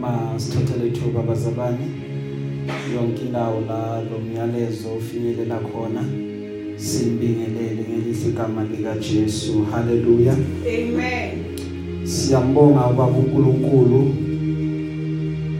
masithathele ithuba bazalwane yonke indawo la lo myalezo ufinyelela khona simbingelele ngelihle igama lika Jesu haleluya Amen. siyambonga ubaba uNkulunkulu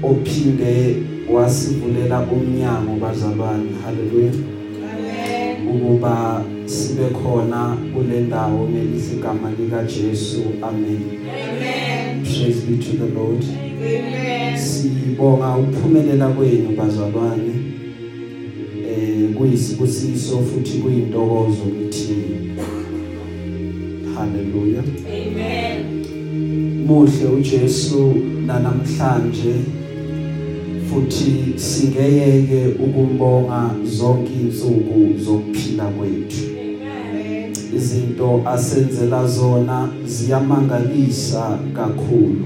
ophinde wasivulela umnyango bazalwane haleluya Amen. ukuba sibe khona kule ndawo ngelihle igama lika Jesu amen Amen. praise be to the lord Amen. sibonga ukuphumelela kwenu bazalwane eh kuyisibusiso futhi kuyintokozo kithini haleluya Amen. muhle uJesu namhlanje futhi singeyeke ukumbonga zonke insuku zokuphila kwethu Amen. Izinto asenzela zona ziyamangalisa kakhulu.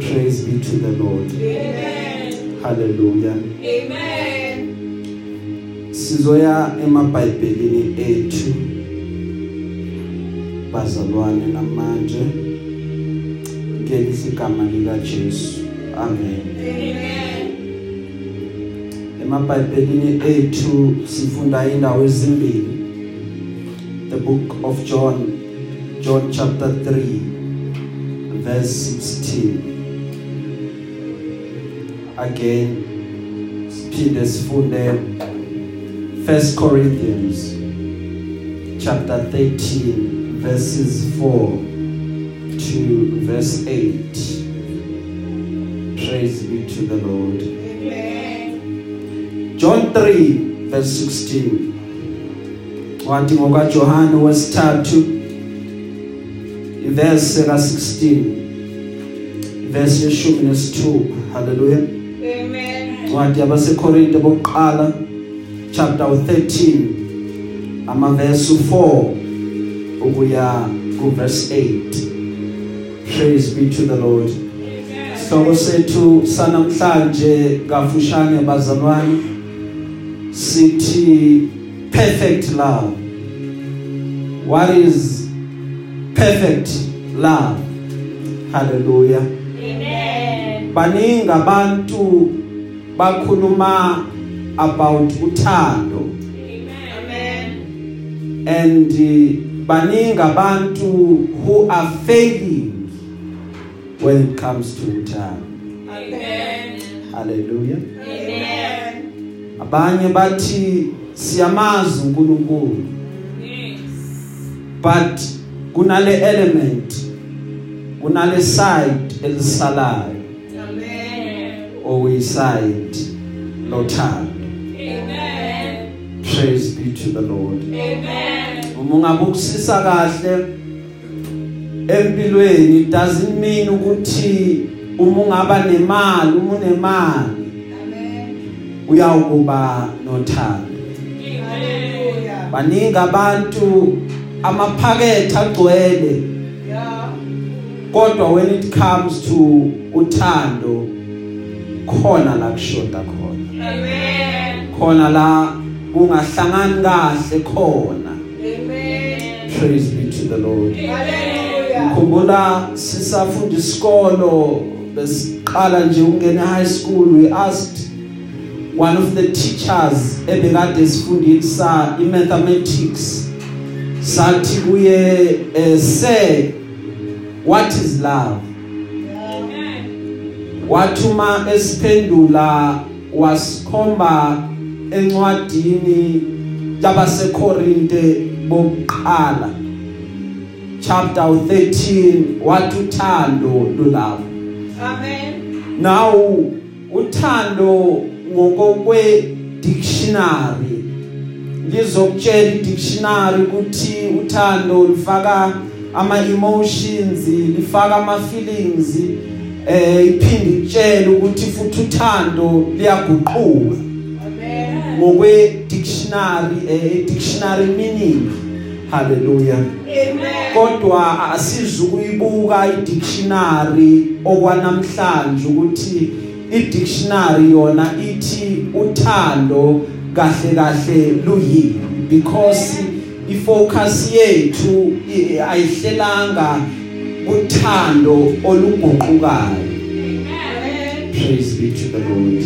Praise be to the lord. Amen. hallelujah. Amen. sizoya emabhayibhelini ethu. Bazalwane namanje. Ngelihle igama lika Jesu amen. Amen. emabhayibhelini ethu sifunda indawo ezimbili. The book of John John chapter 3 verse 16 again siphinde sifunde 1 Corinthians chapter 13 verses 4 to verse 8 praise be to the lord. Amen. John 3 verse 16 wathi ngoka Johane wesithathu iverse ka 16 verse yeshumi nesithupha haleluya Amen. wathi abaseKorinte bokuqala chapter 13 ama verse 4 ukuya ku verse 8 praise be to the lord Amen. Sihloko sethu sanamhlanje kafushane bazalwane sithi perfect love. What is perfect love? Hallelujah. Amen. Baningi abantu bakhuluma about uthando Amen. and uh, baningi abantu who are failing when it comes to uthando. Amen. Hallelujah. Amen. abanye bathi siyamazi uNkulunkulu but kunale element kunale side elisalayo Amen. okuyiside lothando Amen. praise be to the lord Amen. uma ungabukusisa kahle empilweni doesn't mean ukuthi uma ungaba nemali uma unemali Amen. uyawukuba nothando. Baningi abantu amaphakethe agcwele Yeah. kodwa when it comes to uthando khona la kushoda khona Amen. khona la kungahlangani kahle khona Amen. praise be to the lord Hallelujah. khumbula sisafunda isikolo besiqala nje ukungena high school we asked one of the teachers ebekade sifundisa imathematics sathi kuye eh, say what is love Amen. wathuma esiphendula wasikhomba encwadini yabaseKorinte bokuqala chapter 13 wathi uthando lulapho Amen. now uthando ngokokwe dictionary lizokutshela i-dictionary ukuthi uthando lifaka ama emotions lifaka ama feelings eh iphinde itshela ukuthi futhi uthando liyaguquka Amen. ngokwe dictionary eh dictionary meaning hallelujah Amen. kodwa asizukuyibuka i-dictionary okwanamhlanje ukuthi i-dictionary yona ithi uthando kahle kahle luyini because ifocus yethu ayihlelanga uthando oluguqukayo Amen. praise be to the Lord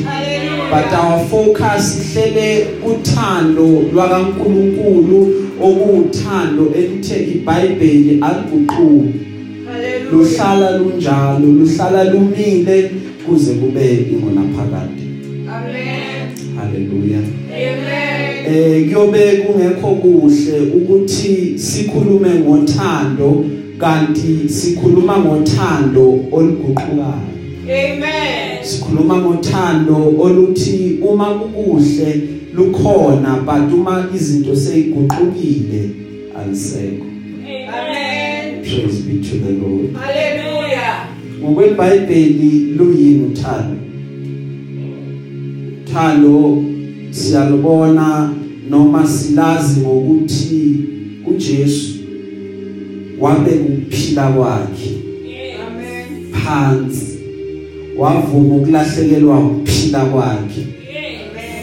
but our focus ihlele uthando lwakaNkuluNkulu okuwuthando elithe iBhayibheli Hallelujah. luhlala lunjalo luhlala lumile kuze kube ingonaphakade Amen. haleluya Amen. eh kuyobe kungekho kuhle ukuthi sikhulume ngothando kanti sikhuluma ngothando oluguqukayo Amen. sikhuluma ngothando oluthi uma kukuhle lukhona but uma izinto seyiguqukile alisekho Amen. praise be to the lord Hallelujah. ngokweBhayibheli luyini uthando thando siyalubona noma silazi ngokuthi uJesu wabe ukuphila kwakhe Amen. phansi wavuma ukulahlekelwa ukuphila kwakhe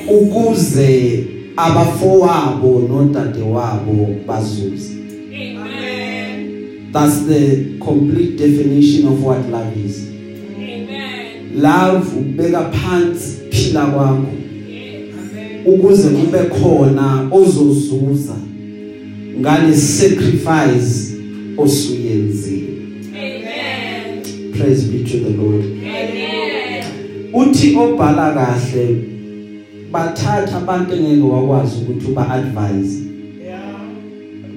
ukuze abafowabo nodadewabo bazuze Amen. That's the complete definition of what love is love ubeka phansi phila kwakho Amen. ukuze kube khona ozozuza ngale sacrifice osuyenzile Amen. praise be to the lord Amen. uthi obhala kahle bathatha abantu engeke wakwazi ukuthi uba advise Yeah.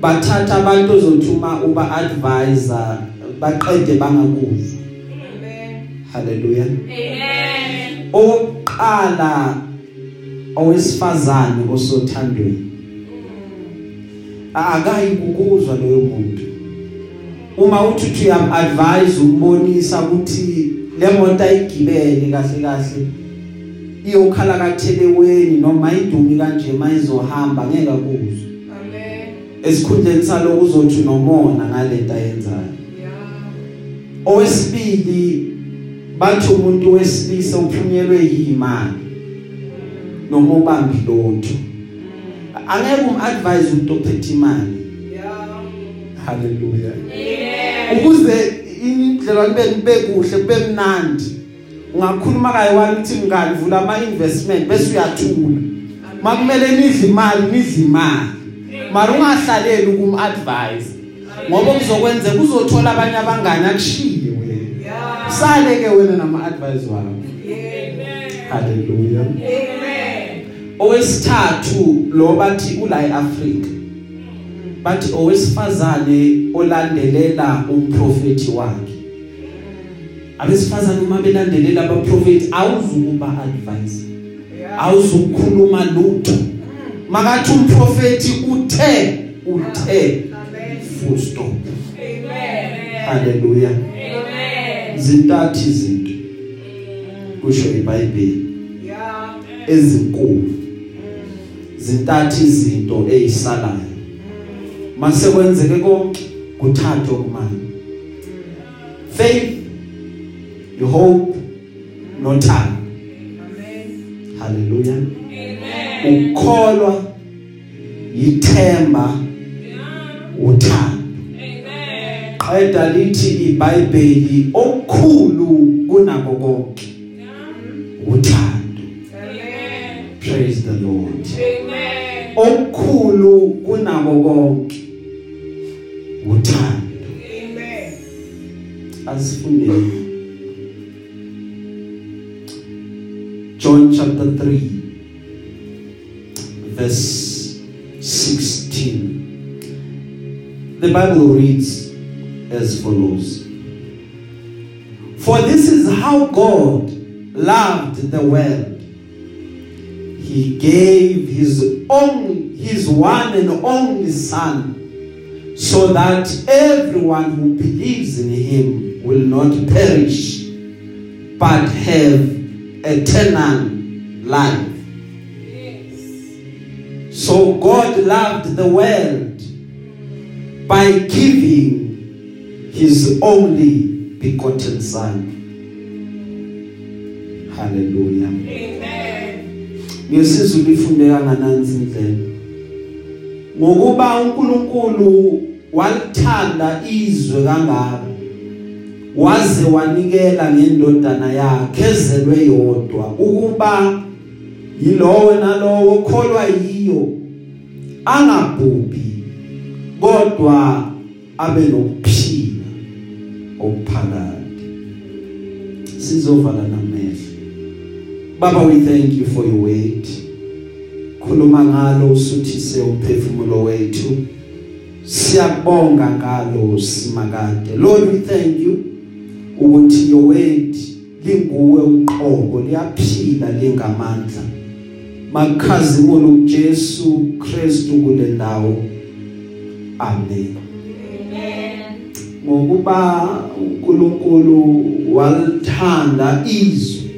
Bathatha abantu ozothuma uba advisor baqede bangakuzwa Amen. haleluya Amen. oqala owesifazane osothandweni akayi kukuzwa loyo muntu uma uthi uthi uyam advise umbonisa ukuthi le moto ayigibele kahle kahle iyokhala katheleweni noma idumi kanje mayizohamba ngeke akuzwe Amen. Esikhundleni saloko uzothi nomona ngalento ayenzayo. Owesibili bathi umuntu wesilisa uphunyelwe yimali noma ubambi lotho. Angeke umadvise umuntu ophethe imali. Yeah. haleluya ukuze indlela kube kube kuhle kube mnandi ungakhuluma kayi wathi ngani vula ama investment bese uyathula. Makumele nidle imali nidle imali. Mara ungahlaleli ukum advise ngoba kuzokwenza kuzothola abanye abangani akushiye wena. Sale ke wena nama advise wakho. Haleluya Amen. owesithathu lo bathi ula eAfrica bathi owesifazane olandelela umprofeti wakhe. Abesifazane uma belandelela abaprofeti awuzukuba advise awuzukukhuluma lutho. Makathi umprofeti uthe uthe full stop Amen. haleluya Amen. zintathu izinto kusho iBhayibheli Yeah. ezinkulu zintathu izinto ezisalayo mase kwenzeke konke kuthathe okumanje faith hope nothando Amen. haleluya Amen. Ukholwa ithemba uthando Amen. qeda lithi iBhayibheli okukhulu kunako konke uthando Amen. praise the lord Amen. okukhulu kunako konke uthando Amen. asifundeni John chapter 3 verse 16 The Bible reads as follows. For this is how God loved the world. He gave his only his one and only son so that everyone who believes in him will not perish but have eternal life. So God loved the world by giving his only begotten son. Hallelujah. Amen. ngesizwe lifunde kangananzi indlela ngokuba uNkulunkulu walithanda izwe kangaka waze wanikela ngendodana yakhe ezelwe yodwa ukuba yilowo nalowo kholwa yiyo. Angabhubhi kodwa abe nokuphila okuphakade sizovala namehlo. Baba we thank you for your word. Khuluma ngalo usuthise umphefumulo wethu. Siyabonga ngalo simakade. Lord we thank you ukuthi your word linguwe uqobo liyaphila lingamandla. Makhazimula uJesu Kristu kule ndawo. Amen. Ngokuba uNkulunkulu walithanda izwe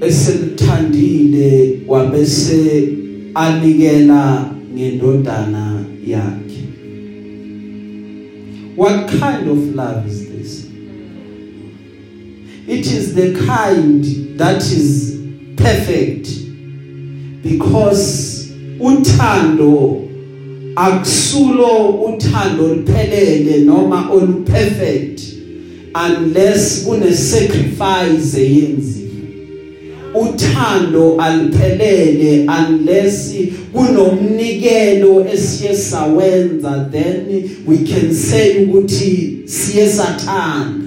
eselithandile wabese anikela ngendodana yakhe. What kind of love is this? It is the kind that is perfect because uthando akusulo uthando liphelele noma oluperfect unless kune sacrifice eyenziwe. Uthando aliphelele unless kunomnikelo esiye sawenza then we can say ukuthi siye sathanda.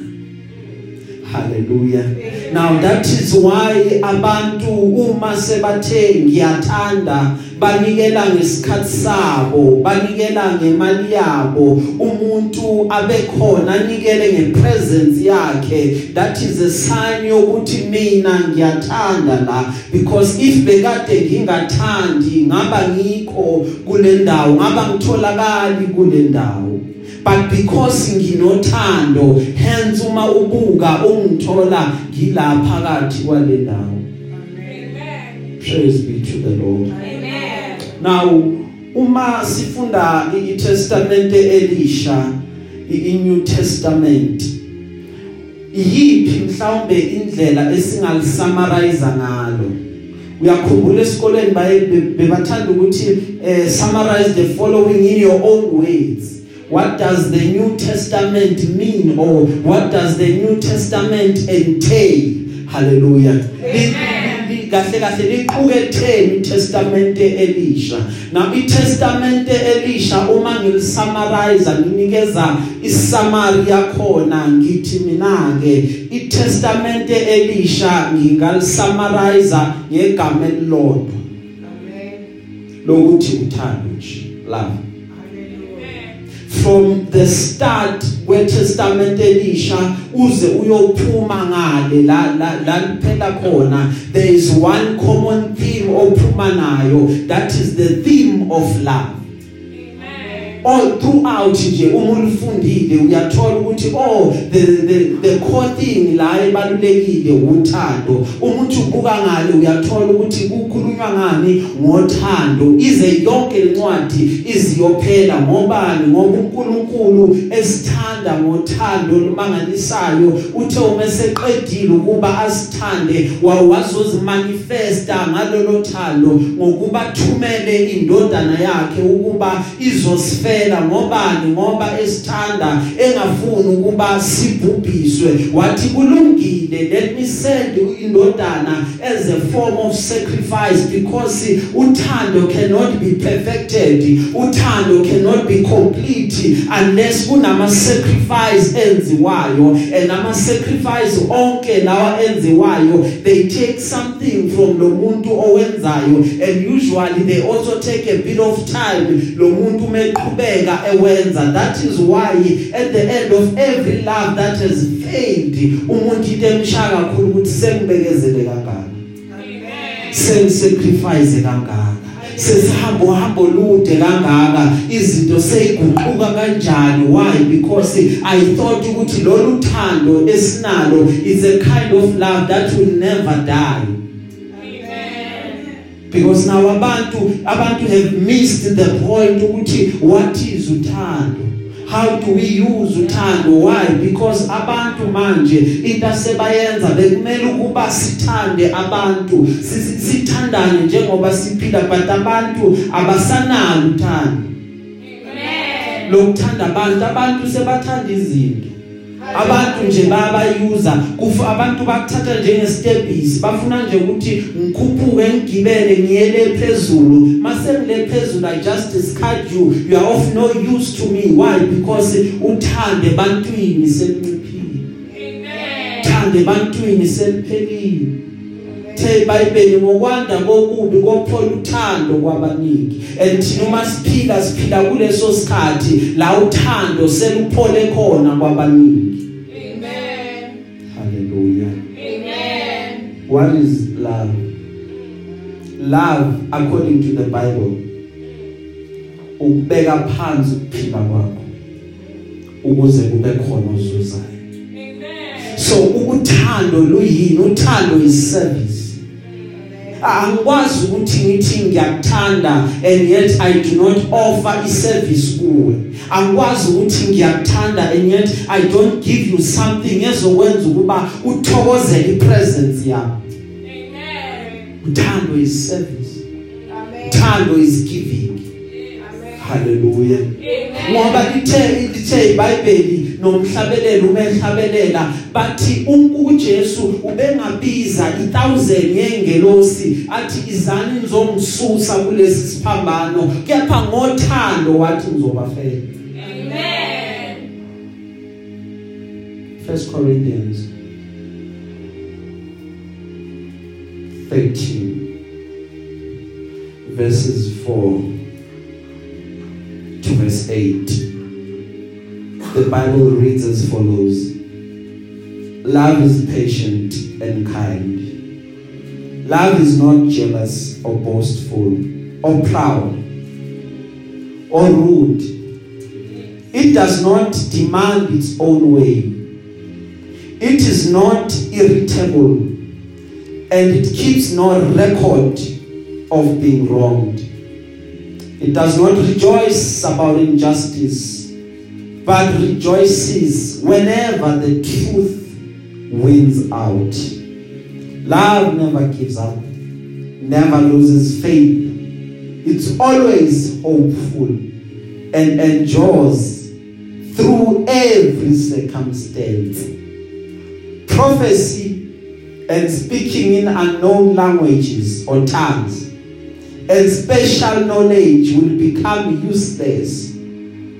Hallelujah. Now that is why abantu uma sebathe ngiyathanda banikela ngesikhathi sabo banikela ngemali yabo umuntu abekhona anikele ngepresence yakhe. That is a sign yokuthi mina ngiyathanda la because if bekade ngingathandi ngaba ngikho kule ndawo ngaba ngitholakali kule ndawo. But because nginothando hence uma ubuka ungithola ngilapha phakathi kwale ndawo Amen. praise be to the lord Amen. now uma sifunda iTestament elisha iNew Testament iyiphi mhlawumbe indlela esingalisummarize ngalo uyakhumbula esikoleni baye bebathanda ukuthi eh, summarize the following in your own words what does the new testament mean or what does the new testament entail hallelujah Amen. kahle kahle liqhuketheni iTestament elisha now iTestament elisha uma ngilisummarize nginikeza isummary yakhona ngithi mina ke iTestament elisha ngingalisummarize ngegama elilodwa Amen. lokuthi uthando nje love Amen. From the start kweTestament elisha uze uyophuma ngale la la la liphela khona there is one common theme ophuma nayo that is the theme of love. All throughout nje uma ulifundile uyathola ukuthi oh the the the core thing la ebalulekile uthando umuntu ubuka ngale uyathola ukuthi kukhulunywa ngani ngothando. Ize yonke incwadi iziyophela ngobani ngoba uNkulunkulu esithanda ngothando lumangalisayo uthe uma seqedile ukuba asithande wawazozimanifesta ngalolo thando ngokuba thumele indodana yakhe ukuba izosifela ngobani ngoba esithanda engafuni ukuba sibhubhiswe. Wathi kulungile let me send indodana as a form of sacrifice because uthando cannot be perfected. Uthando cannot be complete unless kunama sacrifice enziwayo. And ama sacrifice onke lawa enziwayo they take something from lo muntu owenzayo. And usually they also take a bit of time. Lo muntu meqhubeka ewenza. That is why at the end of every love that has failed umuntu into emshaka kakhulu ukuthi sengibekezele kangaka. Sengisacrifice kangaka. Sesihamba uhambo lude kangaka. Izinto seyiguquka kanjani? Why? Because i thought ukuthi lolu thando esinalo is a kind of love that will never die. Because now abantu abantu have missed the point ukuthi what is uthando? How do we use uthando? Why? Because abantu manje into asebayenza bekumele ukuba sithande abantu. Si- sithandane njengoba siphila but abantu abasanalo uthando. Lokuthanda abantu abantu sebathanda izinto. Abantu nje bayabayuza. Kufa abantu bakuthatha njengestepisi bafuna nje ukuthi ngikhuphuke ngigibele ngiyele phezulu. Mase ngile phezulu i just discard you. You are of no use to me. Why? Because uthande bantwini selinciphile Amen. thande bantwini seliphelile the iBhayibheli ngokwanda kokubi kophola uthando kwabaningi. And thina uma siphila siphila kuleso sikhathi la uthando seluphole khona kwabaningi. Amen. hallelujah. Amen. what is love? Love according to the bible ukubeka phansi ukuphila kwakho ukuze kube khona ozuzayo. Amen. so ukuthando luyini? Uthando is service. Angikwazi ukuthi ngithi ngiyakuthanda and yet I do not offer iservice kuwe angikwazi ukuthi ngiyakuthanda and yet I don't give you something ezokwenza ukuba uthokozele ipresence yami Amen. uthando is service Amen. uthando is giving Amen. hallelujah Amen. ngoba lithe lithe iBhayibheli nomhlabelelo umehlabelela bathi uJesu ubengabiza i1000 yengelosi athi izani nizongisusa kulesi siphambano kepha ngothando wathi ngizobafela Amen. 1 Corinthians 13 verses 4 to verse 8 the bible reads as follows. Love is patient and kind. Love is not jealous or boastful or proud or rude. It does not demand its own way. It is not irritable and it keeps no record of being wronged. It does not rejoice about injustice but rejoices whenever the truth wins out. Love never gives up never loses faith. It's always hopeful and endures through every circumstance. Prophecy and speaking in unknown languages or tongues and special knowledge will become useless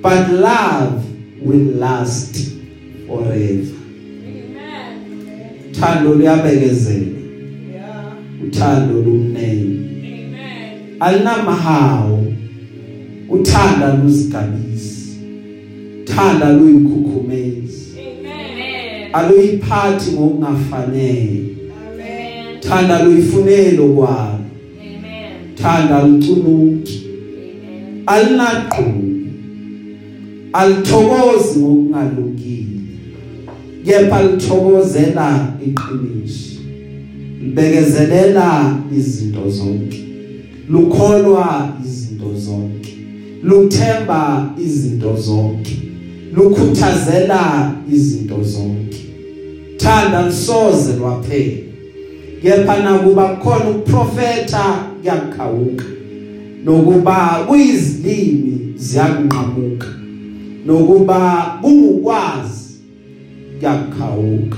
but love will last forever Amen. thando luyabekezela Yeah. uthando lumnene Amen. alinamahawu uthanda luzigabisi thanda luyikhukhumezi Amen. aluyiphathi ngokungafanele Amen. thanda luyifunelo kwalo. Thanda lucunuki Amen. alinaqhubu. Alithokozi ngokungalungile. Kepha lithokozela iqiniso. Libekezelela izinto zonke. Lukholwa izinto zonke. Luthemba izinto zonke. Lukhuthazela izinto zonke. Thanda lisoze lwaphela. Kepha nakuba khona ukuprofeta kuyakhawuka nokuba kuyizilimi ziyakunqamuka nokuba kungukwazi kuyakhawuka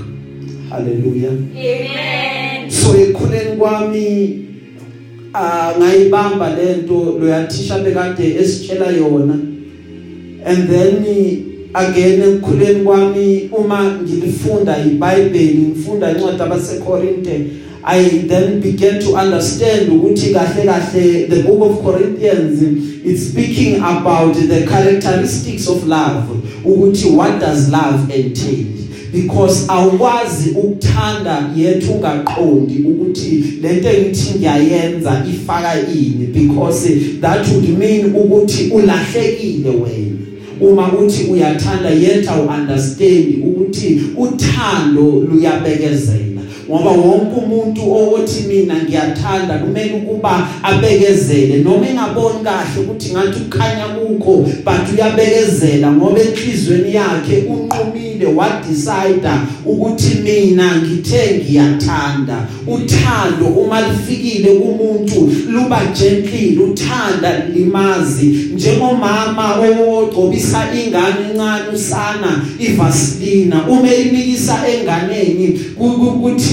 haleluya. Amen. so ekhuleni kwami ah ngayibamba lento loyathisha bekade esitshela yona. And then again ekukhuleni kwami uma ngilifunda iBhayibheli ngifunda incwadi abaseKorinte I then began to understand ukuthi kahle kahle the book of Corinthians it's speaking about the characteristics of love ukuthi what does love entail? Because awukwazi ukuthanda yethu ungaqondi ukuthi lento engithi ngiyayenza ifaka ini because that would mean ukuthi ulahlekile wena. Uma uthi uyathanda yet awu understand ukuthi uthando luyabekezela. Ngoba wonke umuntu othi mina ngiyathanda kumele ukuba abekezele. Noma engaboni kahle ukuthi ngathi ukhanya kukho but uyabekezela ngoba enhlizweni yakhe unqumile wa decide ukuthi mina ngithe ngiyathanda. Uthando uma lifikile kumuntu luba gentle uthanda limazi. Njengomama ogcobisa ingane encane usana ivasilina uma inikisa enganeni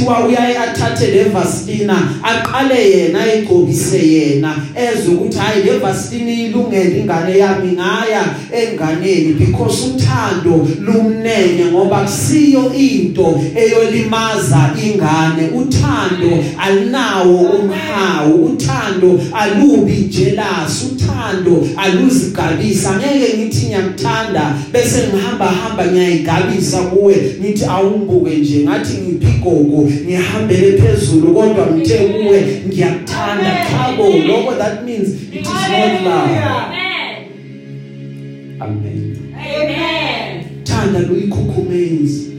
kuthiwa uyaye athathe le vasilina aqale yena ayigcobise yena. Ezwe ukuthi hayi le vasilina ilungele ingane yami ngaya enganeni because uthando lumnene ngoba kusiyo into eyolimaza ingane. Uthando alinawo umhawu uthando alubi jealous uthando aluzigabisa. Ngeke ngithi ngiyakuthanda bese ngihamba hamba ngiyayigabisa kuwe. Ngithi awumbuke nje ngathi ngiphigogo ngihambele phezulu kodwa ngithe kuwe ngiyakuthanda chabo lokho that means it is not love. Amen. amen. Amen. thanda luyikhukhumezi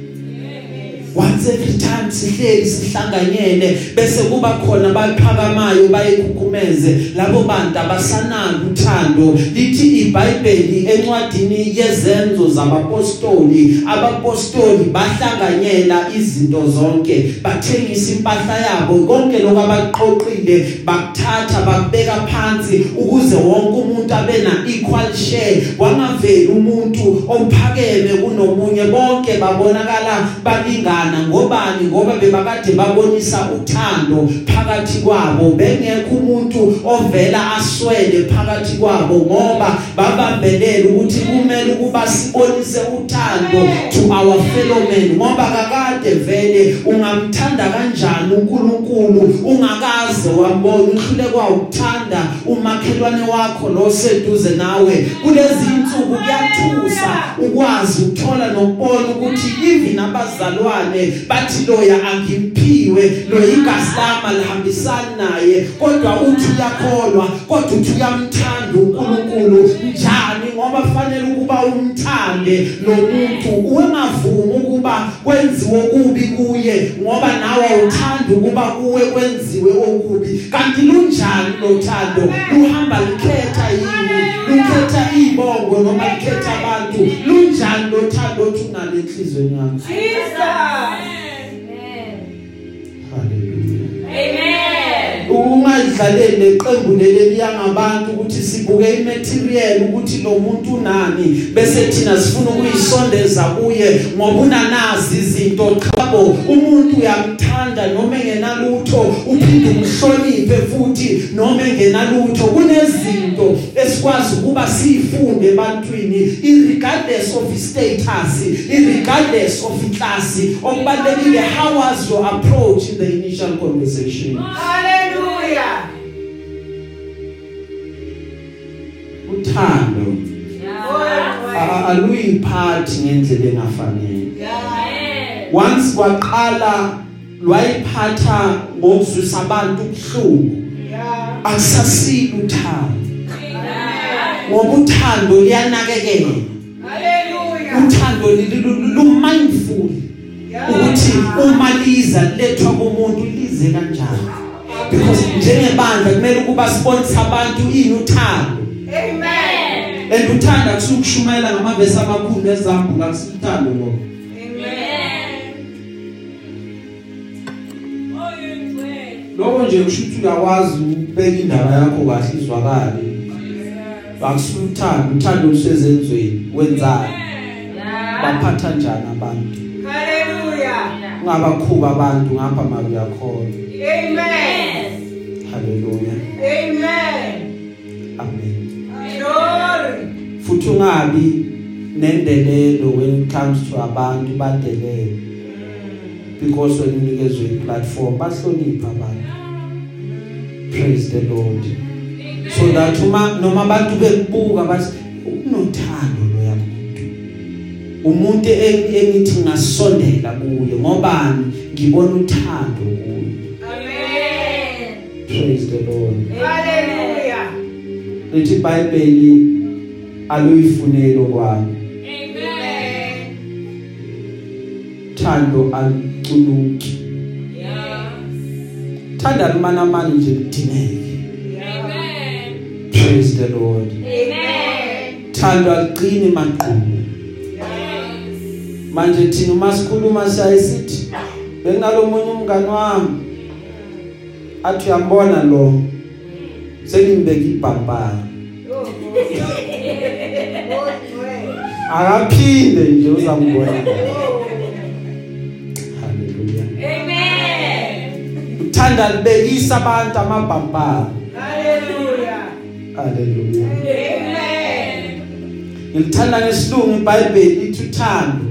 once every time sihleli sihlanganyele bese kuba khona baphakamayo bayikhukhumeze labo bantu abasanalo uthando. Lithi iBhayibheli encwadini yezenzo zabapostoli abapostoli bahlanganyela izinto zonke bathengisa impahla yabo. Konke lokho abaqoqile bakuthatha bakubeka phansi ukuze wonke umuntu abe na equal share. Wangaveli umuntu ophakeme kunomunye bonke babonakala balingana. Ngobani? Ngoba bebakade babonisa uthando phakathi kwabo. Bengekho umuntu ovela aswele phakathi kwabo ngoba babambelela ukuthi kumele ukuba sibonise uthando to our fellow men. Ngoba kakade vele ungamthanda kanjani uNkulunkulu ungakaze wambona uhlulekwa ukuthanda umakhelwane wakho lo seduze nawe. Kulezi insuku kuyathusa ukwazi ukuthola nokubona ukuthi even abazalwane bathi loya angimphiwe lo igazi lami lihambisana naye. Kodwa uthi uyakholwa kodwa uthi uyamthanda uNkulunkulu. Njani? Ngoba fanele ukuba umthande lo muntu. Ungavumi ukuba kwenziwe okubi kuye ngoba nawe uthanda ukuba kuwe kwenziwe okubi. Kanti lunjani lo thando luhamba likhetha yini? Likhetha ibongo noma likhetha abantu lunjani lo thando othi unale enhlizweni ungadlaleli neqembu leli yangabantu ukuthi sibuke imaterial ukuthi lo muntu unani bese thina sifuna ukuyisondeza kuye. Ngoba unanazi izinto chabo umuntu uyamthanda noma engenalutho uphinde umhloniphe futhi noma engenalutho. Kunezinto esikwazi ukuba sifunde ebantwini irregardless of status irregardless of class okubalekile how was your approach in the initial conversation? Hallelujah. Uthando Yeah. a- aluyiphathi ngendlela engafanele Amen. once kwaqala lwayiphatha ngokuzwisa abantu kuhlungu Yeah. akusasili uthando Amen. ngoba uthando liyanakekela Hallelujah. uthando lu mindful Yeah. ukuthi uma liza lethwa kumuntu lize kanjani because njengebandla kumele ukuba sponsor abantu ini uthando Amen. And uthanda kusukushumayela ngamavesi amakhulu ezambuka kusithando ngoba Amen. lokho nje kusho ukuthi uyakwazi ukubeka indaba yakho kahle izwakale akusuthanda uthando lusezenzweni wenzani Yeah. baphatha njani abantu Hallelujah. ungabakhuba abantu ngapha mali uyakhona Amen. haleluya Amen. amen Glory. futhi ungabi nendelelo when it comes to abantu badelele because when unikezwe iplatform bahlonipha abantu praise the lord so that uma noma abantu bekubuka bathi unothando loya muntu umuntu eng- engithi ngasondela kuye ngobani ngibona uthando kuye Amen. praise the lord Hallelujah. Lithi iBhayibheli aluyifunelo kwami Amen. thando alucunuki Yeah. thanda limana manje nje kudineke Amen. praise the lord Amen. thanda liqine maqhubu manje thina uma sikhuluma siyayisithi benginalomunye umngani wami athi uyambona lo sengimbeka ibhampara akaphinde nje uzambona haleluya Amen. uthanda libekisa abantu amabhampara Hallelujah. haleluya Amen. ngilithanda ngesilungu iBhayibheli lithi uthando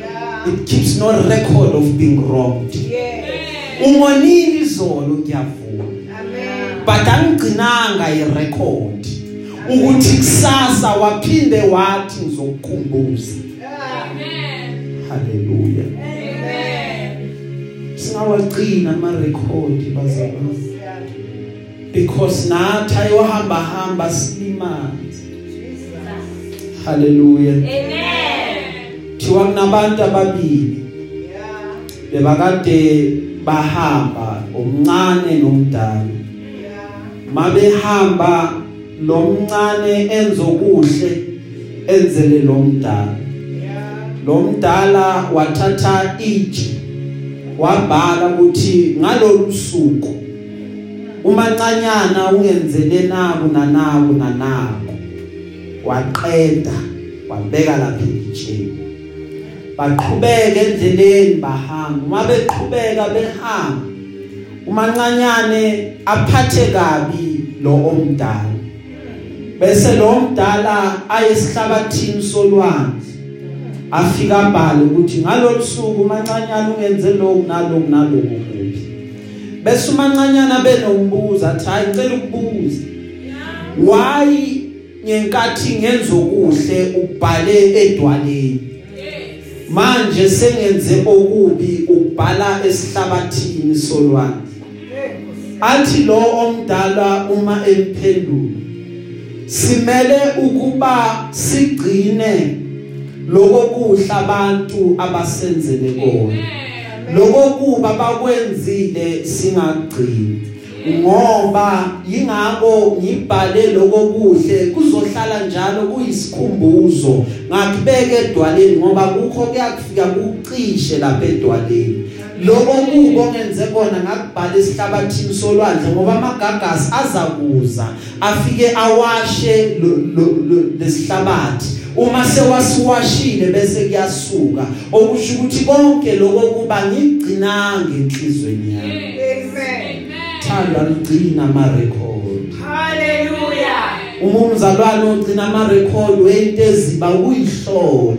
Yeah. it keeps no record of being wronged Yes. ungonile izolo ngiyavuma. But angigcinanga irecord ukuthi kusasa waphinde wathi ngizokukhumbuza Yeah. Amen. haleluya Amen. singawagcina ama record bazalwane Yeah. because nathi ayohamba hamba silimazi Jesus. haleluya Amen. thiwa kunabantu ababili Yeah. bebakade bahamba omncane nomdala Yeah. Mabehamba lomncane enzokuhle enzele lomdala lomdala wathatha itshe wabhala ukuthi ngalolu suku umancanyana ungenzele naku nanaku nanaku waqeda wabeka lapha ejeni baqhubeka endleleni bahamba. Uma beqhubeka behamba. Umancanyane aphathe kabi lo omdala. Bese lo omdala ayesihlabathini solwandle. Afika abhale ukuthi ngalolu suku umancanyana ungenze lokhu nalokhu nalokhu kuphi. Bese umancanyana benombuzo athi hayi ngicela ukubuza. Why ngenkathi ngenza okuhle ubhale edwaleni? Manje sengenze okubi ubhala esihlabathini solwandle. Athi lo omdala uma emphendula simele ukuba sigcine lokokuhla abantu abasenzele kona. Lokokuba bakwenzile singagcini. Ngoba yingako ngibhale lokokuhle kuzohlala njalo kuyisikhumbuzo. Ngakubeka edwaleni ngoba kukho kuyakufika kucishe lapha edwaleni. Lokho kubo ngenze kona ngakubhala esihlabathini solwandle ngoba amagagasi azakuza afike awashe lesihlabathi uma sewasiwashile bese kuyasuka okusho ukuthi konke lokho kuba ngigcinanga enhlizweni yami. Amen. Thanda ligcina ama record Hallelujah. uma umzalwane ogcina ama record wento eziba uyihlole.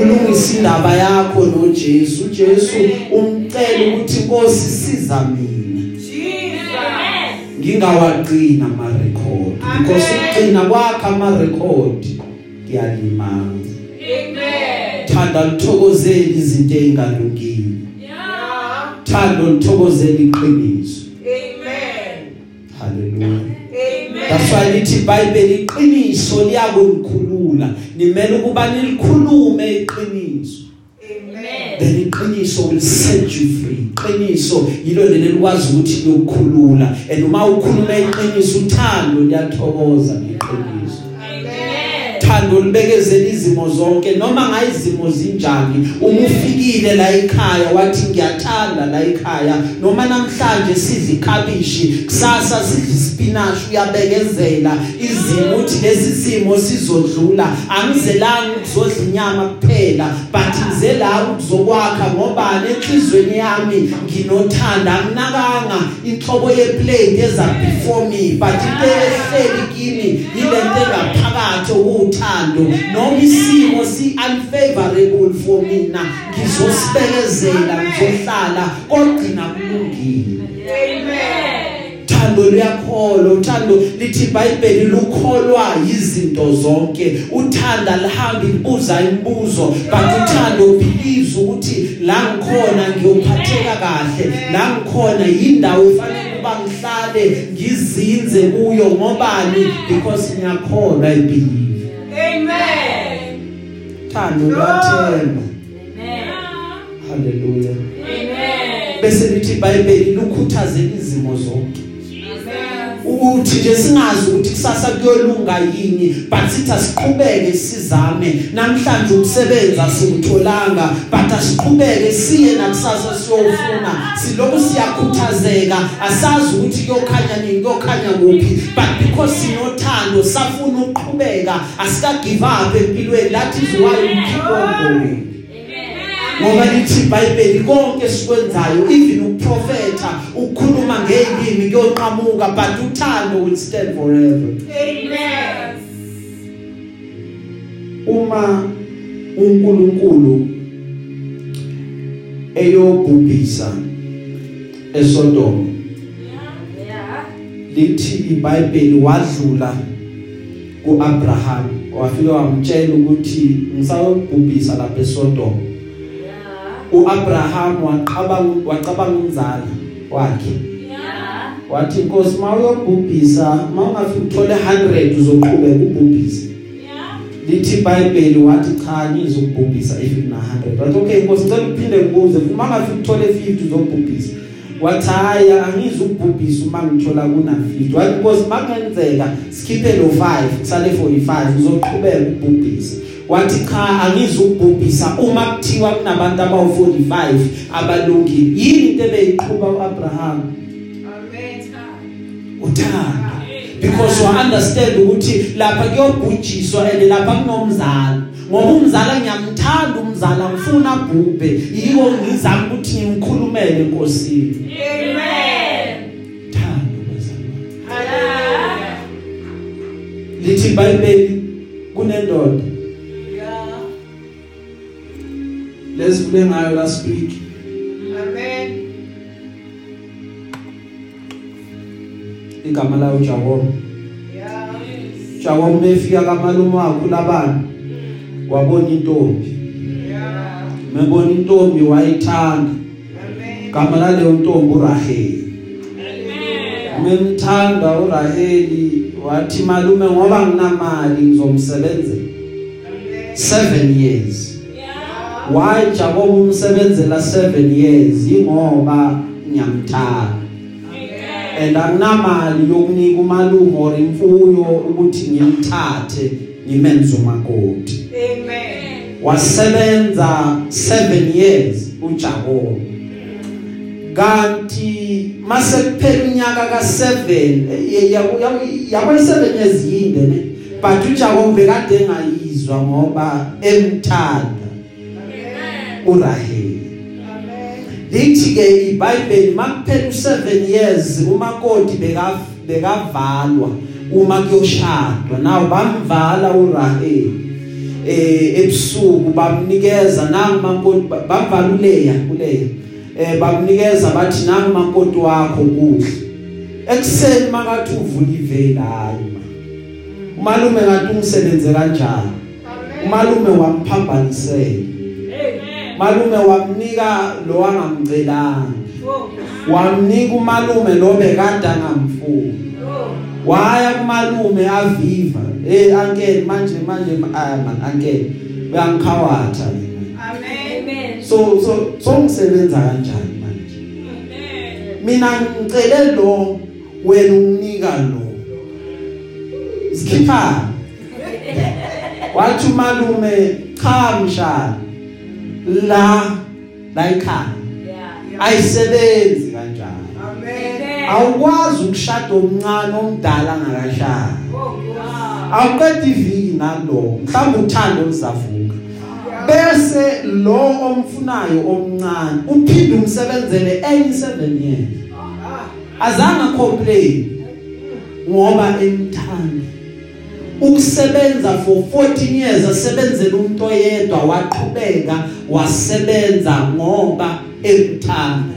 Ulungisa indaba yakho noJesu. uJesu umcela ukuthi Nkosi siza mina. Jesus. ngingawagcina ama record because ugcina kwakhe ama record kuyalimaza Amen. thanda lithokozela izinto ezingalungile Yeah. thanda lithokozela iqiniso. That's why lithi iBhayibheli iqiniso liyakungikhulula nimele ukuba nilikhulume iqiniso. Amen. then iqiniso will set you free. Iqiniso yilo leli likwazi ukuthi liyokukhulula. And uma ukhuluma iqiniso uthando liyathokoza ngeqiniso. Amen. thando libekezela izimo zonke noma ngayizimo zinjani uma ufikile la ekhaya wathi ngiyathanda la ekhaya noma namhlanje sidla ikhabishi kusasa sidla ispinach uyabekezela izimo uthi lesi simo sizodlula angizelanga ukuzodla inyama kuphela but ngize la ukuzokwakha ngoba enhlizweni yami nginothanda anginakanga inhlobo yeplate eza before me but into ehleli kimi yilento engaphakathi ukuthando noma isimo si unfavorable for mina ngizosibekezela ngizohlala kogcina kulungile Amen. Uthando luyakholwa uthando lithi iBhayibheli lukholwa izinto zonke uthanda lihambi libuza imibuzo but uthando believes ukuthi la ngikhona ngiyophatheka kahle la ngikhona indawo efanele ukuba ngihlale ngizinze kuyo ngobani because ngiyakholwa i believe Amen. thando luyathemba Amen. haleluya Amen. bese lithi iBhayibheli lukhuthazela izimo zonke Amen. uthi nje singazi ukuthi kusasa kuyolunga yini but sithi asiqhubeke sizame namhlanje ukusebenza siwutholanga but asiqhubeke siye nakusasa siyofuna siloku siyakhuthazeka asazi ukuthi kuyokhanya nini kuyokhanya kuphi but because sinothando safuna ukuqhubeka asika give up empilweni we keep on going ngoba lithi iBhayibheli konke sikwenzayo even ukuprofeta ukukhuluma ngelimi kuyoqhamuka but uthando will stand forever. Amen. uma uNkulunkulu eyobhubhisa eSodom lithi iBhayibheli wadlula kuAbraham wafika wamtshela ukuthi ngisayobhubhisa lapha eSodom uAbraham waqabanga wacabanga umzala wakhe. Wathi inkosi mawuyobhubhisa mawungafika uthole 100 uzoqhubeka ubhubhise. Lithi iBhayibheli wathi cha ngizokubhubhisa if kuna 100 wathi okay inkosi ngicela ukuphinde ngibuze uma ngafika uthole 50 uzobhubhisa wathi hayi angizukubhubhisa uma ngithola kuna 50 wathi inkosi makungenzeka sikhiphe lo 5 kusale 45 uzoqhubeka ubhubhisa wathi cha angizukubhubhisa. Uma kuthiwa kunabantu abawu45 abalungile yini into ebeyiqhubha uAbraham? Amen. uthando because wa understand ukuthi lapha kuyobhujiswa and lapha kunomzala. Ngoba umzala ngiyamthanda umzala ngifuna bhubhe yiko ngizama ukuthi ngimkhulumele enkosini. Amen. thando bazalwane Hallelujah. lithi iBhayibheli kunendoda. Lesivule ngayo last week Amen. igama layo Jacob Yeah. Jacob befika kamalume wakhe labana wabona intombi Yeah. mebona intombi wayithanda Amen. igama laleyo ntombi uRaheli memthanda uRaheli wathi malume ngoba nginamali ngizomsebenzela Amen. 7 years why Jacob umsebenzela 7 years ingoba ngiyamthanda. And anginamali yokunika umalume or imfuyo ukuthi ngimthathe ngimenze umakoti. Amen. wasebenza 7 years uJakob kanti mase kuphela unyaka ka7 yabo 7 years yinde ne but uJakob bekade engayizwa ngoba emthanda. uRaheli. Lithi ke iBhayibheli makuphela u7 years umakoti beka bekavalwa uma kuyoshadwa. Nawo bamvala uRaheli eh ebusuku bamnikeza nangu mankoti bamvala uLeya uLeya. Eh bamnikeza bathi nangu mankoti wakho kuhle. Ekseni makathi uvula iveli hayi umalume ngathi umsebenze kanjani? Umalume wamphambanisela. Malume wamnika lo wangamcelanga Oh. wamnika umalume lo bekade angamfuni waya kumalume aviva. Eh ankele manje manje ah man ankele uyangikhawatha Amen. so so so ngisebenza kanjani manje? Mina ngicele lo wena unginika lo. Sikhipha. Wathi umalume cha mshana. La la ekhaya ayisebenzi kanjani? Amen. awukwazi ukushada omncane omdala ngakashaya Oh, wow. awuqeda iviki nalo mhlawumbe uthando lizavuka bese lo omfunayo omncane uphinde umsebenzele enye 7 years. Ah. azange complain ngoba emthanda ukusebenza for 14 years asebenzela umuntu oyedwa waqhubeka wasebenza ngoba emthanda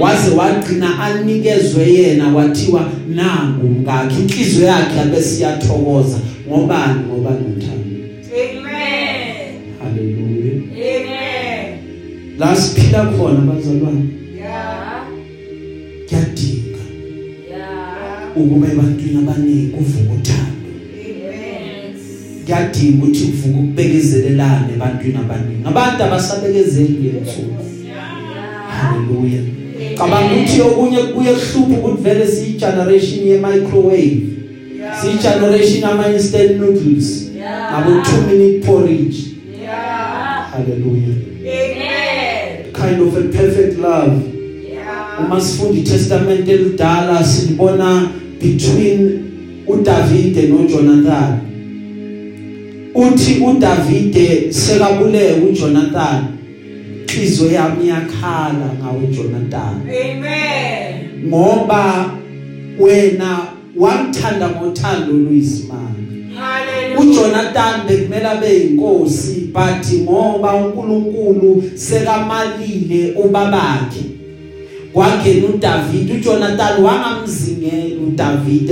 waze wagcina anikezwe yena wathiwa nangu ngakhe inhliziyo yakhe abesiyathokoza ngobani ngoba nothando Amen. haleluya Amen. la siphila khona bazalwane Yeah. kuyadinga Yeah. ukuba ebantwini abaningi kuvuka uthando Amen. Kuyadinga ukuthi kuvuka ukubekezelelana ebantwini abaningi. Abantu abasabekezeli lensuku Yeah. haleluya haleluya cabanga ukuthi okunye kuye kuhlupha ukuthi vele siyi generation ye microwave siyi generation ama instant noodles ngabo 2 minute porridge haleluya kind of a perfect love. Uma sifunda iTestament elidala silibona between uDavide noJonathan. Uthi uDavide sekabuleke uJonathan inhliziyo yami yakhala ngawe Jonathan. Ngoba wena wangithanda ngothando luyisimanga. uJonathan bekumele abe inkosi but ngoba uNkulunkulu sekamalile ubabakhe kwangena uDavid uJonathan wangamzingela uDavid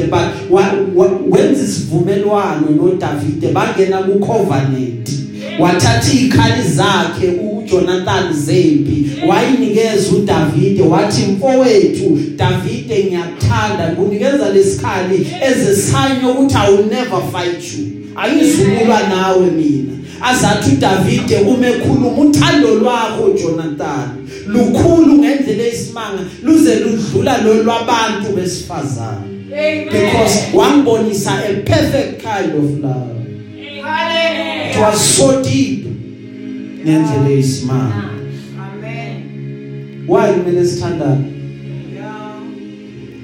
wenza isivumelwano noDavid bangena kucovenant. Wathatha izikhali zakhe uJonathan zempi wayinikeza uDavid wathi mfowethu David ngiyakuthanda ngunikeza lesikhali eze sign ukuthi I will never fight you. Ayizulwa nawe mina. Azathi uDavid uma ekhuluma uthando lwakho Jonathan. Lukhulu ngendlela esimanga luze ludlula lo lwabantu besifazana because wangibonisa a perfect kind of love. It was so deep ngendlela esimanga why kumele sithandane?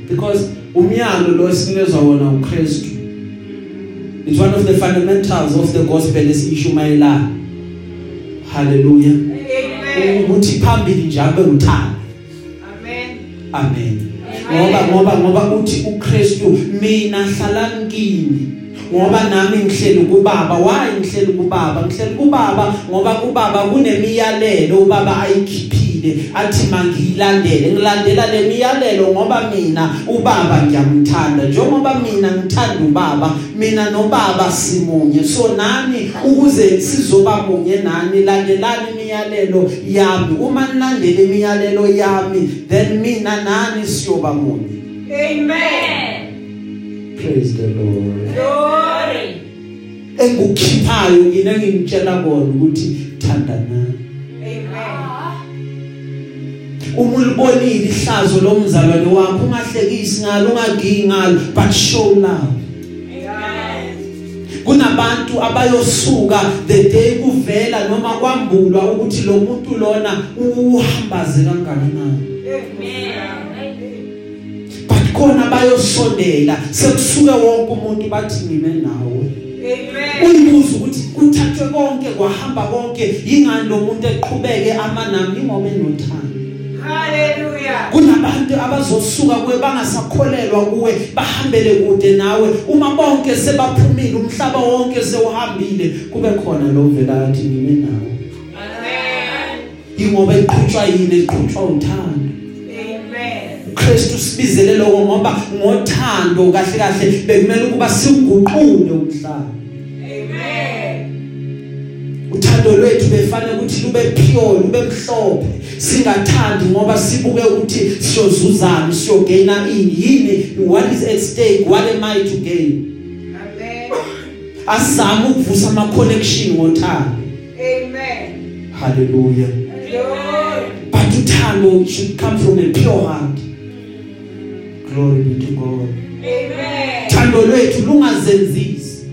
Because umyalo lo esinikezwa wona uKristu it's one of the fundamentals of the gospel esishumayela hallelujah. Ukuthi phambili nje abe uthando. Amen. Ngoba ngoba ngoba uthi uKristu mina hlalani kimi ngoba nami ngihleli kubaba. Wayi ngihleli kubaba? Ngihleli kubaba ngoba kubaba kunemiyalelo. Ubaba ayikhiphile. Athi mangiyilandele. Ngilandela le miyalelo ngoba mina ubaba ngiyamthanda. Njengoba mina ngithanda ubaba mina nobaba simunye. So nani? Ukuze sizoba munye nani landelani imiyalelo yami. Uma nilandele imiyalelo yami then mina nani siyoba munye. Praise the lord. Engukhiphayo yini? Engimtshela kona ukuthi thandana. Uma ulibonile ihlazo lomzalwane wakho ungahlekisi ngalo ungagigi ngalo but show love. Kunabantu abayosuka the day kuvela noma kwambulwa ukuthi lo muntu lona uhambaze kangakanani but khona bayosondela sekusuke wonke umuntu bathi ngime nawe. Uyibuza ukuthi kuthathwe konke kwahamba konke ingani lo muntu eqhubeke amanami ingoba enothando? Kunabantu abazosuka kuwe bangasakholelwa kuwe bahambele kude nawe. Uma bonke sebaphumile umhlaba wonke sewuhambile kube khona lo vela athi ngime nawe. Ingoba eqhutshwa yini? Eqhutshwa uthando. uKristu sibizele lokho ngoba ngothando kahle kahle bekumele ukuba siguqule umhlaba. Uthando lwethu befane ukuthi lube pure lube mhlophe. Singathandi ngoba sibuke ukuthi siyozuzana siyogaina ini yini? What is at stake? What am i to gain? Asizama ukuvusa ama connection ngothando hallelujah. But uthando should come from a pure heart. Glory be to god. Thando lwethu lungazenzisi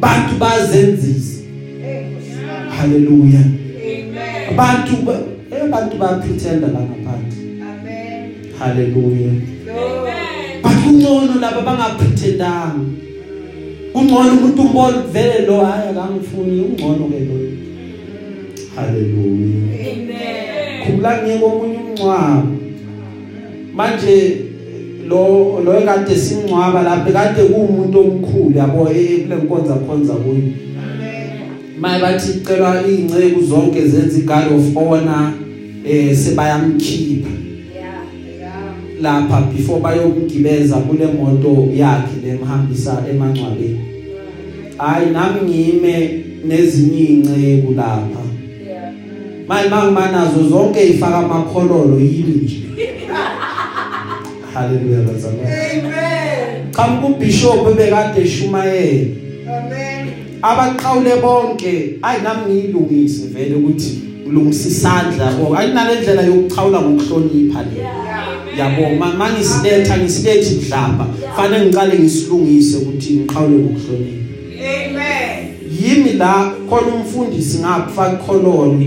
bantu bazenzisa. Hallelujah. Abantu ba- eh, abantu bayapretenda la ngaphandle. Hallelujah. But kungcono laba bangapretendanga kungcono umuntu umbona vele lo hayi akangifuni ungcono ke lo. Hallelujah. Khumula ngeke omunye umncwabo manje lo lo ekade simncwaba lapha kade kuumuntu omkhulu yabo eh, kule nkonza khonza kuyo maye bathi cela ingceku zonke zenza igard of honor eh sebayamkhipha. Lapha before bayomgibeza kule moto yakhe lemhambisa emangcwabeni. hayi nami ngime nezinye inceku lapha. Manje mangimanazo zonke ifaka amakhololo yini nje? Haleluya bazalwane cha kubishop ebekade eshumayela abaqhawule bonke ayi nami ngiyilungise vele ukuthi ngilungisa isandla or ayinalendlela yokuchawula ngokuhlonipha le. Yabo ma- mangisiletha ngisilethi mhlamba fanele ngiqale ngisilungise ukuthi ngiqhawule ngokuhlonipha. Amen. yimi la khona umfundisi ngapha khololo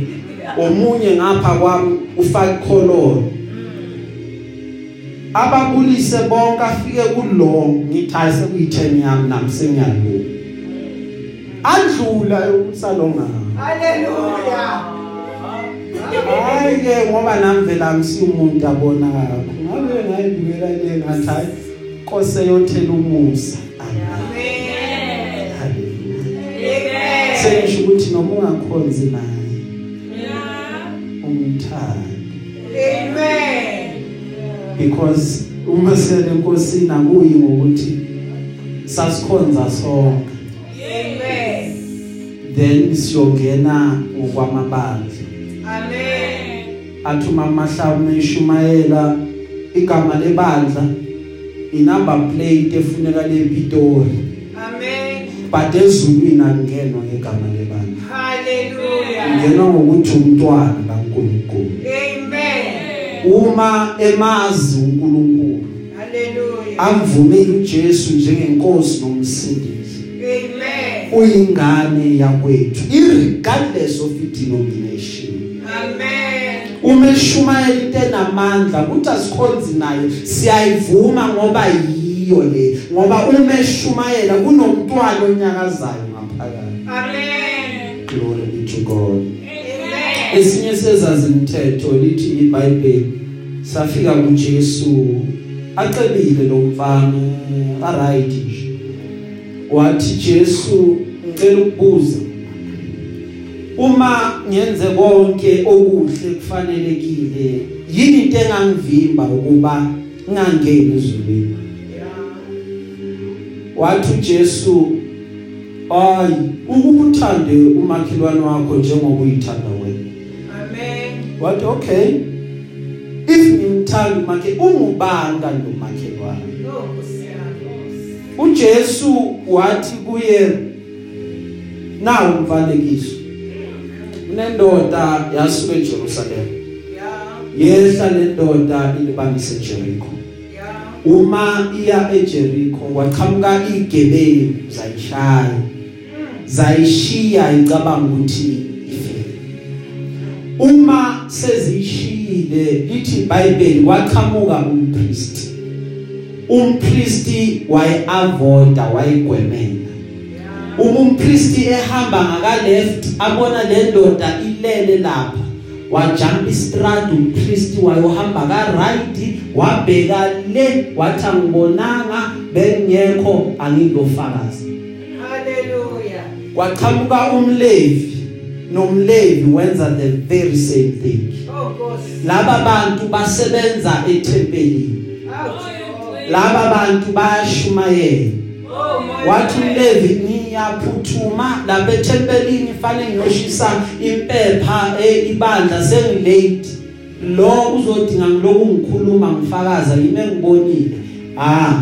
omunye ngapha kwami ufaka khololo ababulise bonke afike kulo ngithi hayi sekuyi10 yami nami sengiyalo andlula usalonga Hallelujah. hayi ke ngoba nami vela ngisiumuntu abona kakho ngabe ngayibukela le ngathi hayi kose yothela umusa Amen. haleluya Amen. sengisho ukuthi noma ungakhonzi naye umthanda Amen. because uma sele enkosini akuyi ngokuthi sasikhonza sonke Amen. Then siyongena ngokwamabandla Amen. athi uma mahlawumbe eshumayela igama lebandla inumber plate efuneka lePitori Amen. but ezulwini akungenwa ngegama lebandla Hallelujah. ngenwa ngokuthi umntwana kaNkulunkulu Amen. uma emazi uNkulunkulu Hallelujah. amvumile uJesu njengenkosi nomsindisi. Uyingane yakwethu irregardless of denomination Amen. uma eshumayela into enamandla ukuthi asikhonzi nayo siyayivuma ngoba yiyo le ngoba uma eshumayela kunomntwana onyakazayo ngaphakathi Amen. glory be to God Amen. esinye sezazi imithetho lithi iBhayibheli safika kuJesu acebile lo mfana aright nje wathi Jesu ngicela ukubuza. Uma ngenze konke okuhle kufanelekile yini into engangivimba ukuba ngingangeni ezulwini? Wathi uJesu ay ukubuthande umakhelwane wakho njengoba uyithanda wena. Amen. wathi okay. If ngimthanda umakhe ungubani kanti umakhelwane Oh, uJesu wathi kuye nawu umfanekiso. Unendoda yasuka eJerusalem. Yeah. yehla lendoda ilibangise eJericho Yeah. uma iya eJericho waqhamuka igebewu zayishaya. Zayishiya icabanga ukuthi ifile uma sezishiyile lithi iBhayibheli waqhamuka umpriest umpriest wayeavoida wayigwemela uma umpriest ehamba ngaka left abona le ndoda ilele lapha wajump istrad umpriest wayohamba ka right wabheka le wathi angibonanga bengekho angilofakazi Hallelujah. kwaqhamuka umlevi nomlevi wenza the very same thing Oh, Nkosi. laba bantu basebenza ethempelini Out. laba bantu bayashumayela Oh, my wathi God. Ngiyaphuthuma lapha ethempelini fanele ngiyoshisa impepha eh, ibandla. Sengilate. Lo uzodinga ngiloku ngikhuluma ngifakaza yimi engibonile? Ah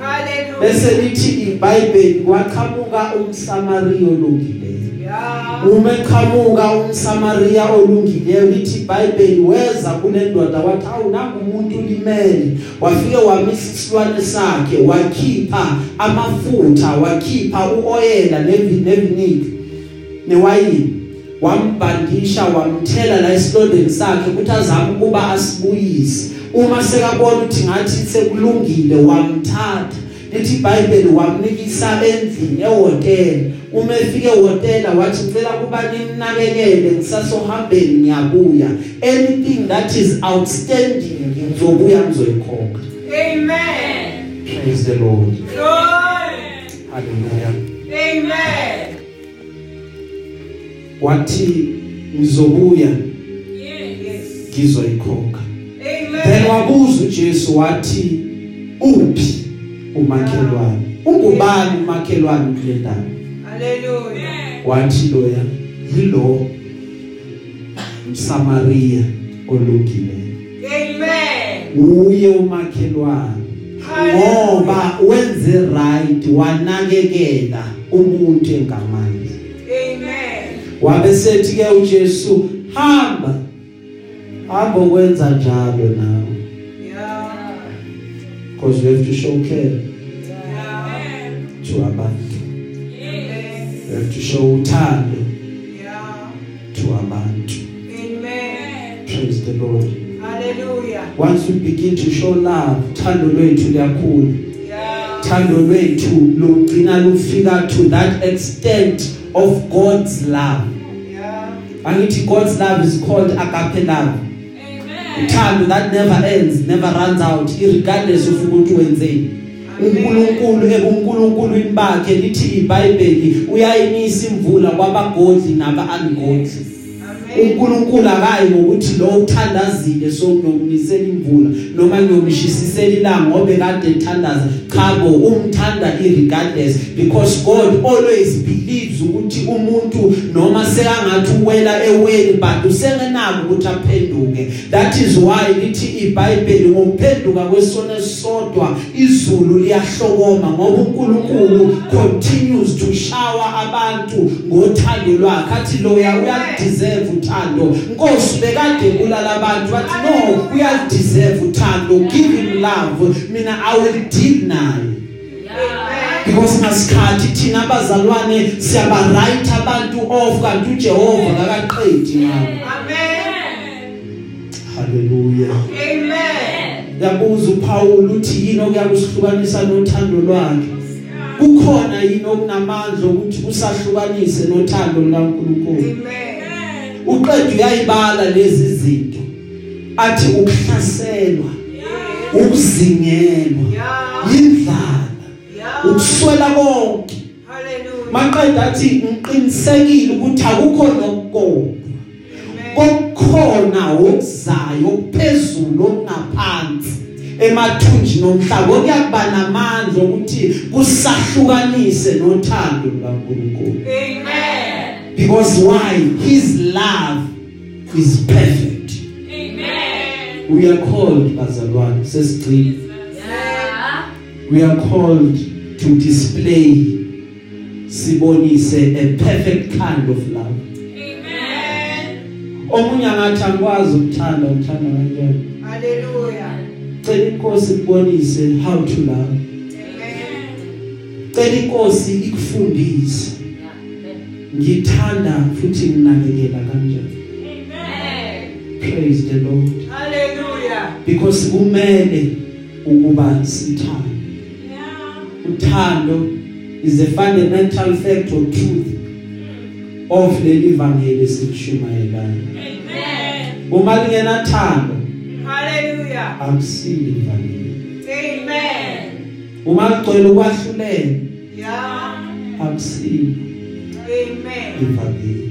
Hallelujah. bese lithi iBhayibheli kwaqhamuka umSamariya olungileyo Yeah. uma eqhamuka umSamariya olungileyo lithi iBhayibheli weza kule ndoda wathi awu nangu umuntu ulimele. Wafike wamisa isilwane sakhe wakhipha amafutha wakhipha uoyela neviniki newayini. Wambandisha wamthela la esilondeni sakhe ukuthi azame ukuba asibuyise. Uma sekabona ukuthi ngathi sekulungile wamthatha. Lithi iBhayibheli wamnikisa endlini ehotela uma efike ehotela wathi ngicela kuba nimnakekele ngisasohambeni ngiyabuya anything that is outstanding ngizobuya ngizoyikhokha Amen. praise the lord Glory. hallelujah Amen. wathi ngizobuya Yes. ngizoyikhokha Amen. then wabuza uJesu wathi uphi umakhelwane ungubani umakhelwane kule ndawo Hallelujah. wathi loya yilo msamaria olungileyo Amen. uye umakhelwane ngoba wenze right wanakekela umuntu engamandla Amen. wabe sethi ke uJesu hamba hamba ukwenza njalo nawe Yeah. because you have to show care Yeah. to abantu Show uthando Yeah. to abantu Amen. praise the lord Hallelujah. once we begin to show love uthando lwethu liyakhula Yeah. uthando lwethu lugcina lufika to that extent of God's love Yeah. angithi God's love is called agape love uthando that never ends never runs out regardless of ukuthi wenzeni uNkulunkulu ebuNkulunkulwini bakhe lithi iBhayibheli uyayinisa imvula kwabagodli naba ungodli Amen. uNkulunkulu akayi ngokuthi lo uthandazile so ngiyomnisela imvula noma ngiyomshisisela ilanga ngobe kade ethandaza. Cha bo umthanda irregardless because God always believes ukuthi umuntu noma sekangathi uwela eweni but usengenako ukuthi aphenduke. That is why lithi iBhayibheli ngokuphenduka kwesona esodwa izulu liyahlokoma ngoba uNkulunkulu continues to shower abantu ngothando lwakhe. Athi loya uyadeserve uthando inkosi bekade kulala abantu bathi no uyadeserve uthando give him love mina i will deal naye because ngasikhathi thina abazalwane siyaba right abantu off kanti uJehova akaqedi ngabo Amen. haleluya Amen. yabuza uPaul uthi yini okuyakusihlukanisa nothando lwakhe kukhona yini okunamandla ukuthi usahlukanise nothando likaNkulunkulu Amen. Uqedwe uyayibala lezi zinto. Athi ukuhlaselwa ukuzingelwa indlala ukuswela konke. Hallelujah. maqeda athi ngiqinisekile ukuthi akukho nokukodwa. Kokukhona okuzayo okuphezulu okungaphansi emathunjini omhlaba okuyakuba namandla ukuthi kusahlukanise nothando lukaNkulunkulu. Amen. Because why? His love is perfect. We are called bazalwane sesigcina we are called to display sibonise a perfect kind of love. Omunye angathi angikwazi ukuthanda uthanda kanjani? Hallelujah. cela inkosi ikubonise how to love. Amen. cela inkosi ikufundise. Ngithanda futhi nginakekela kanjani. Praise the lord. Hallelujah. because kumele ukuba sithande uthando is a fundamental fact of truth of leli vangeli sikushumayelayo uma lingena thando. Hallelujah. akusili ivangeli Amen. uma ligcwele ukwahlulela Yeah. akusili Amen. ivangeli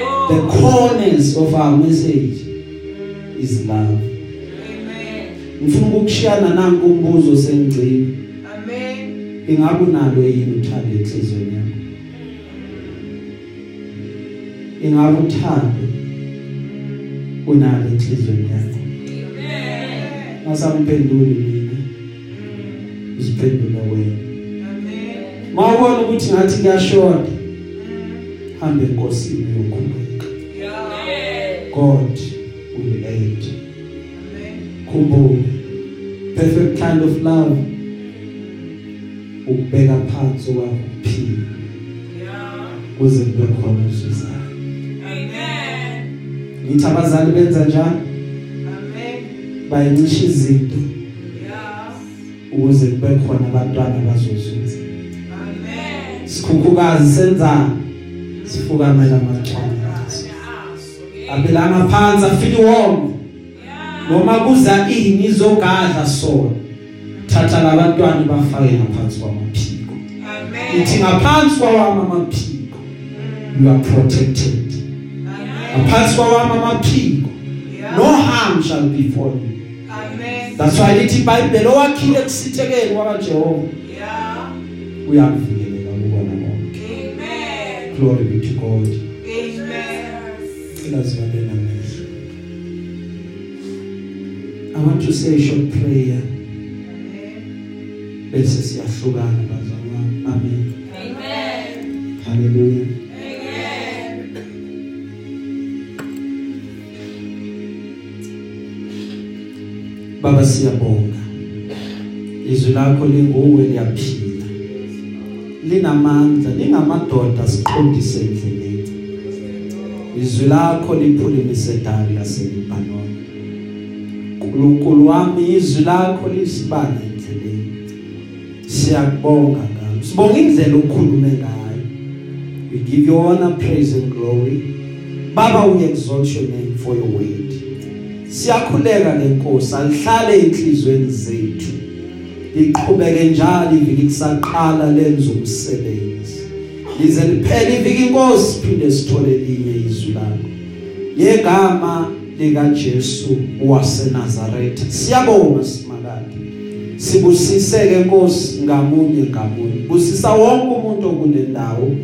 Lord. the corners of our message is love Amen. ngifuna ukukushiyana nanku umbuzo sengcini Amen. ingabe unalo yini uthando enhlizweni yakho ingabe uthando unalo enhlizweni yakho ngasamphenduli mina uziphendula wena Amen. mawubona ukuthi ngathi kuyashoda hambe enkosini yokhuleka Yeah. God will aid Amen. khumbula perfect kind of love ukubeka phansi kwakho ukuphila Yeah. kuze kube khona usizayo Amen. ngithi abazali benza njalo Amen. bayincisha izinto Yeah. ukuze kube khona abantwana abazozuza Amen. sikhukhukazi senzana sifukamela amachwane abelanga phansi afika iwombe noma kuza ini izogadla sona thatha labantwana bafake ngaphansi kwamaphiko Amen. ithi ngaphansi kwawami amaphiko you are protected Amen. ngaphansi kwawami amaphiko no Yeah. harm shall befall you Amen. that's why lithi iBhayibheli owakhile kusithekeni kwakaJehova Yeah. uyakuvikeleka kubona konke Amen. Glory be to God. Amen. Ilazivalena mehlo. I want to say a short prayer. Bese siyahlukana bazalwa. Amen. Amen. Hallelujah. Amen. Baba siyabonga. Izwi lakho linguwe liyaphila. Linamandla lingamadoda siqondise endleleni. Izwi lakho liphulumise dali laseLibanon uNkulunkulu wami izwi lakho lisibane endleleni. Siyakubonga ngalo sibonga indlela okhulume ngayo. We give you honor praise and glory. Baba we exalt your name for your word. Siyakhuleka lenkosi alihlale enhlizweni zethu. Liqhubeke njalo iviki kusaqala lenza umsebenzi. Lize liphele iviki inkosi phinde sithole linye izwi lakho yegama lika Jesu waseNazaretha siyabonga simakade sibusiseke Nkosi ngamunye ngamunye. Busisa wonke umuntu okule ndawo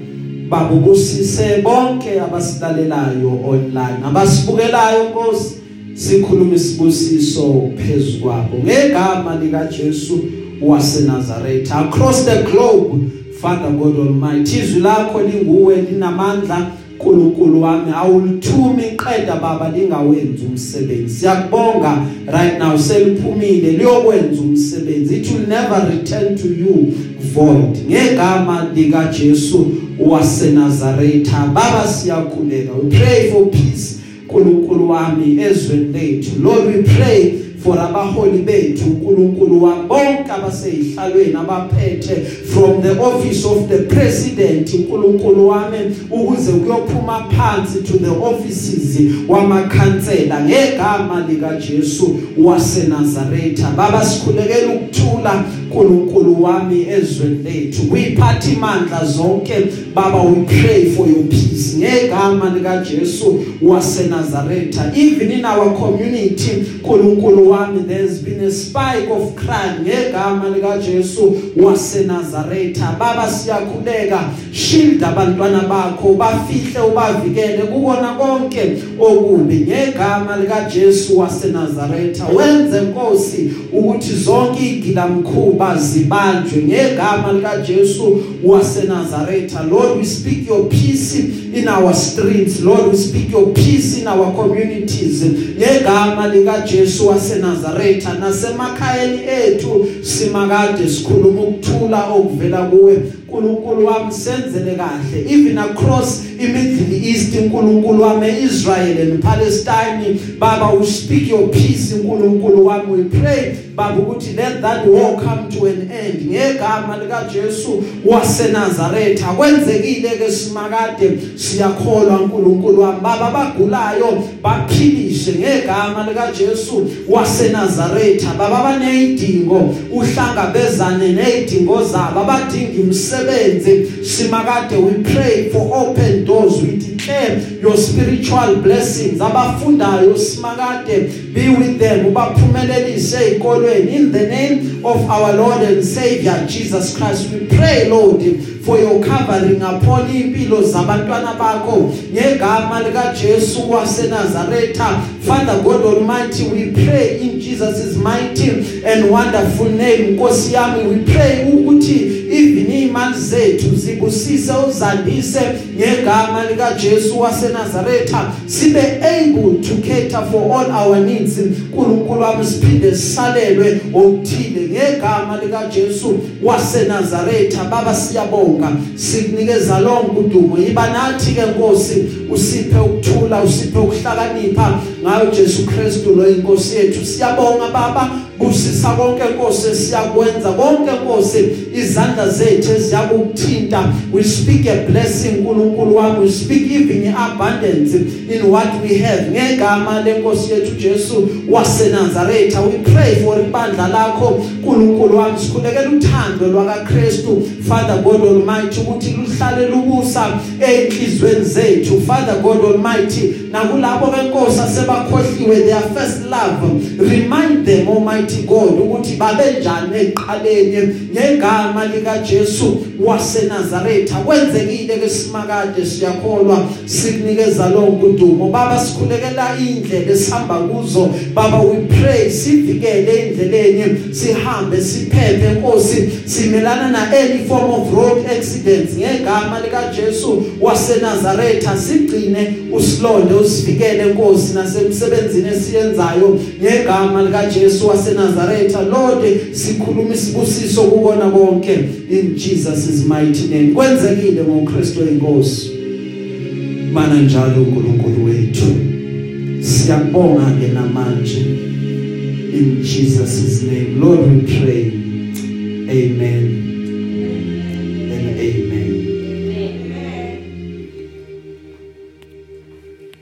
babubusise bonke abasilalelayo online abasibukelayo Nkosi. Sikhuluma isibusiso phezukwabo ngegama lika Jesu waseNazaretha across the globe Father God Almighty izwi lakho linguwe linamandla uNkulunkulu wami. Awulithumi iqeda baba lingawenza umsebenzi. Siyakubonga right now seliphumile liyokwenza umsebenzi. It will never return to you void. Ngegama lika Jesu waseNazaretha baba siyakhuleka. We pray for peace. uNkulunkulu wami ezweni lethu. Lord we pray for abaholi bethu uNkulunkulu wabonke abaseyihlalweni abaphethe from the office of the president uNkulunkulu wami ukuze kuyophuma phansi to the offices wamakhansela ngegama lika Jesu waseNazaretha. Baba sikhulekela ukuthula uNkulunkulu wami ezweni lethu. Kuyiphatha imandla zonke baba we pray for your peace. Ngegama lika Jesu waseNazaretha even in our community uNkulunkulu wami there's been a spike of crime. Ngegama lika Jesu waseNazaretha baba siyakhuleka. Shield abantwana bakho bafihle ubavikele kubona konke okubi. Ngegama lika Jesu waseNazaretha wenze Nkosi ukuthi zonke igilamkhuba zibanjwe ngegama lika Jesu waseNazaretha. Lord we speak your peace in our streets. Lord we speak your peace in our communities. Ngegama lika Jesu waseNazaretha nasemakhayeni ethu simakade sikhuluma ukuthula okuvela kuwe. uNkulunkulu wami senzele kahle. Even across iMiddle East uNkulunkulu wami Israel and Palestine baba we speak your peace uNkulunkulu wami. We pray baba ukuthi let that war come to an end. Ngegama lika Jesu waseNazaretha kwenzekile ke simakade siyakholwa uNkulunkulu wami. Baba bagulayo baphilishe ngegama lika Jesu waseNazaretha baba banezidingo uhlangabezane nezidingo zabo abadinga umsebenzi simakade we pray for open doors we declare your spiritual blessings abafundayo simakade be with them ubaphumelelise ezikolweni in the name of our Lord and Savior Jesus Christ we pray Lord for your covering upon impilo zabantwana bakho. Ngegama lika Jesu waseNazaretha Father God Almighty we pray in Jesus' mighty and wonderful name. Nkosi yami we pray ukuthi even imali zethu zibusise uzandise ngegama lika Jesu waseNazaretha. Sibe able to cater for all our needs. uNkulunkulu wami siphinde sisalelwe okuthile ngegama lika Jesu waseNazaretha. Baba siyabonga. Sikunikeza lonke udumo. Yiba nathi ke Nkosi usiphe ukuthula usiphe ukuhlakanipha. Ngayo Jesu Kristu lo inkosi yethu. Siyabonga baba. Busisa konke Nkosi siyakwenza konke Nkosi izandla zethu eziyakuthinta we speak a blessing uNkulunkulu wami. We speak even abundance in what we have. Ngegama lenkosi yethu Jesu waseNazaretha we pray for ibandla lakho. uNkulunkulu wami sikhulekela uthando lwakaKristu. Father God Almighty ukuthi luhlale lubusa einhlizweni zethu. Father God Almighty nakulabo benkosi asebakhohliwe their first love. Remind them Almighty God ukuthi babenjani eqaleni ngegama lika Jesu waseNazaretha. Kwenzekile ke simakade siyakholwa sikunikeza lonke udumo baba sikhulekela indlela esihamba kuzo. Baba we pray sivikele endleleni sihambe siphephe Nkosi. Simelana na any form of road accidents ngegama lika Jesu waseNazaretha. Sigcine usilonde usivikele Nkosi nasemsebenzini esiyenzayo ngegama lika Jesu waseNazaretha Lord sikhuluma isibusiso kubona bonke in Jesus' mighty name. Kwenzekile ngoKristu inkosi. Mana njalo uNkulunkulu wethu. Siyabonga ke namanje. In Jesus' name. Lord we pray. Amen.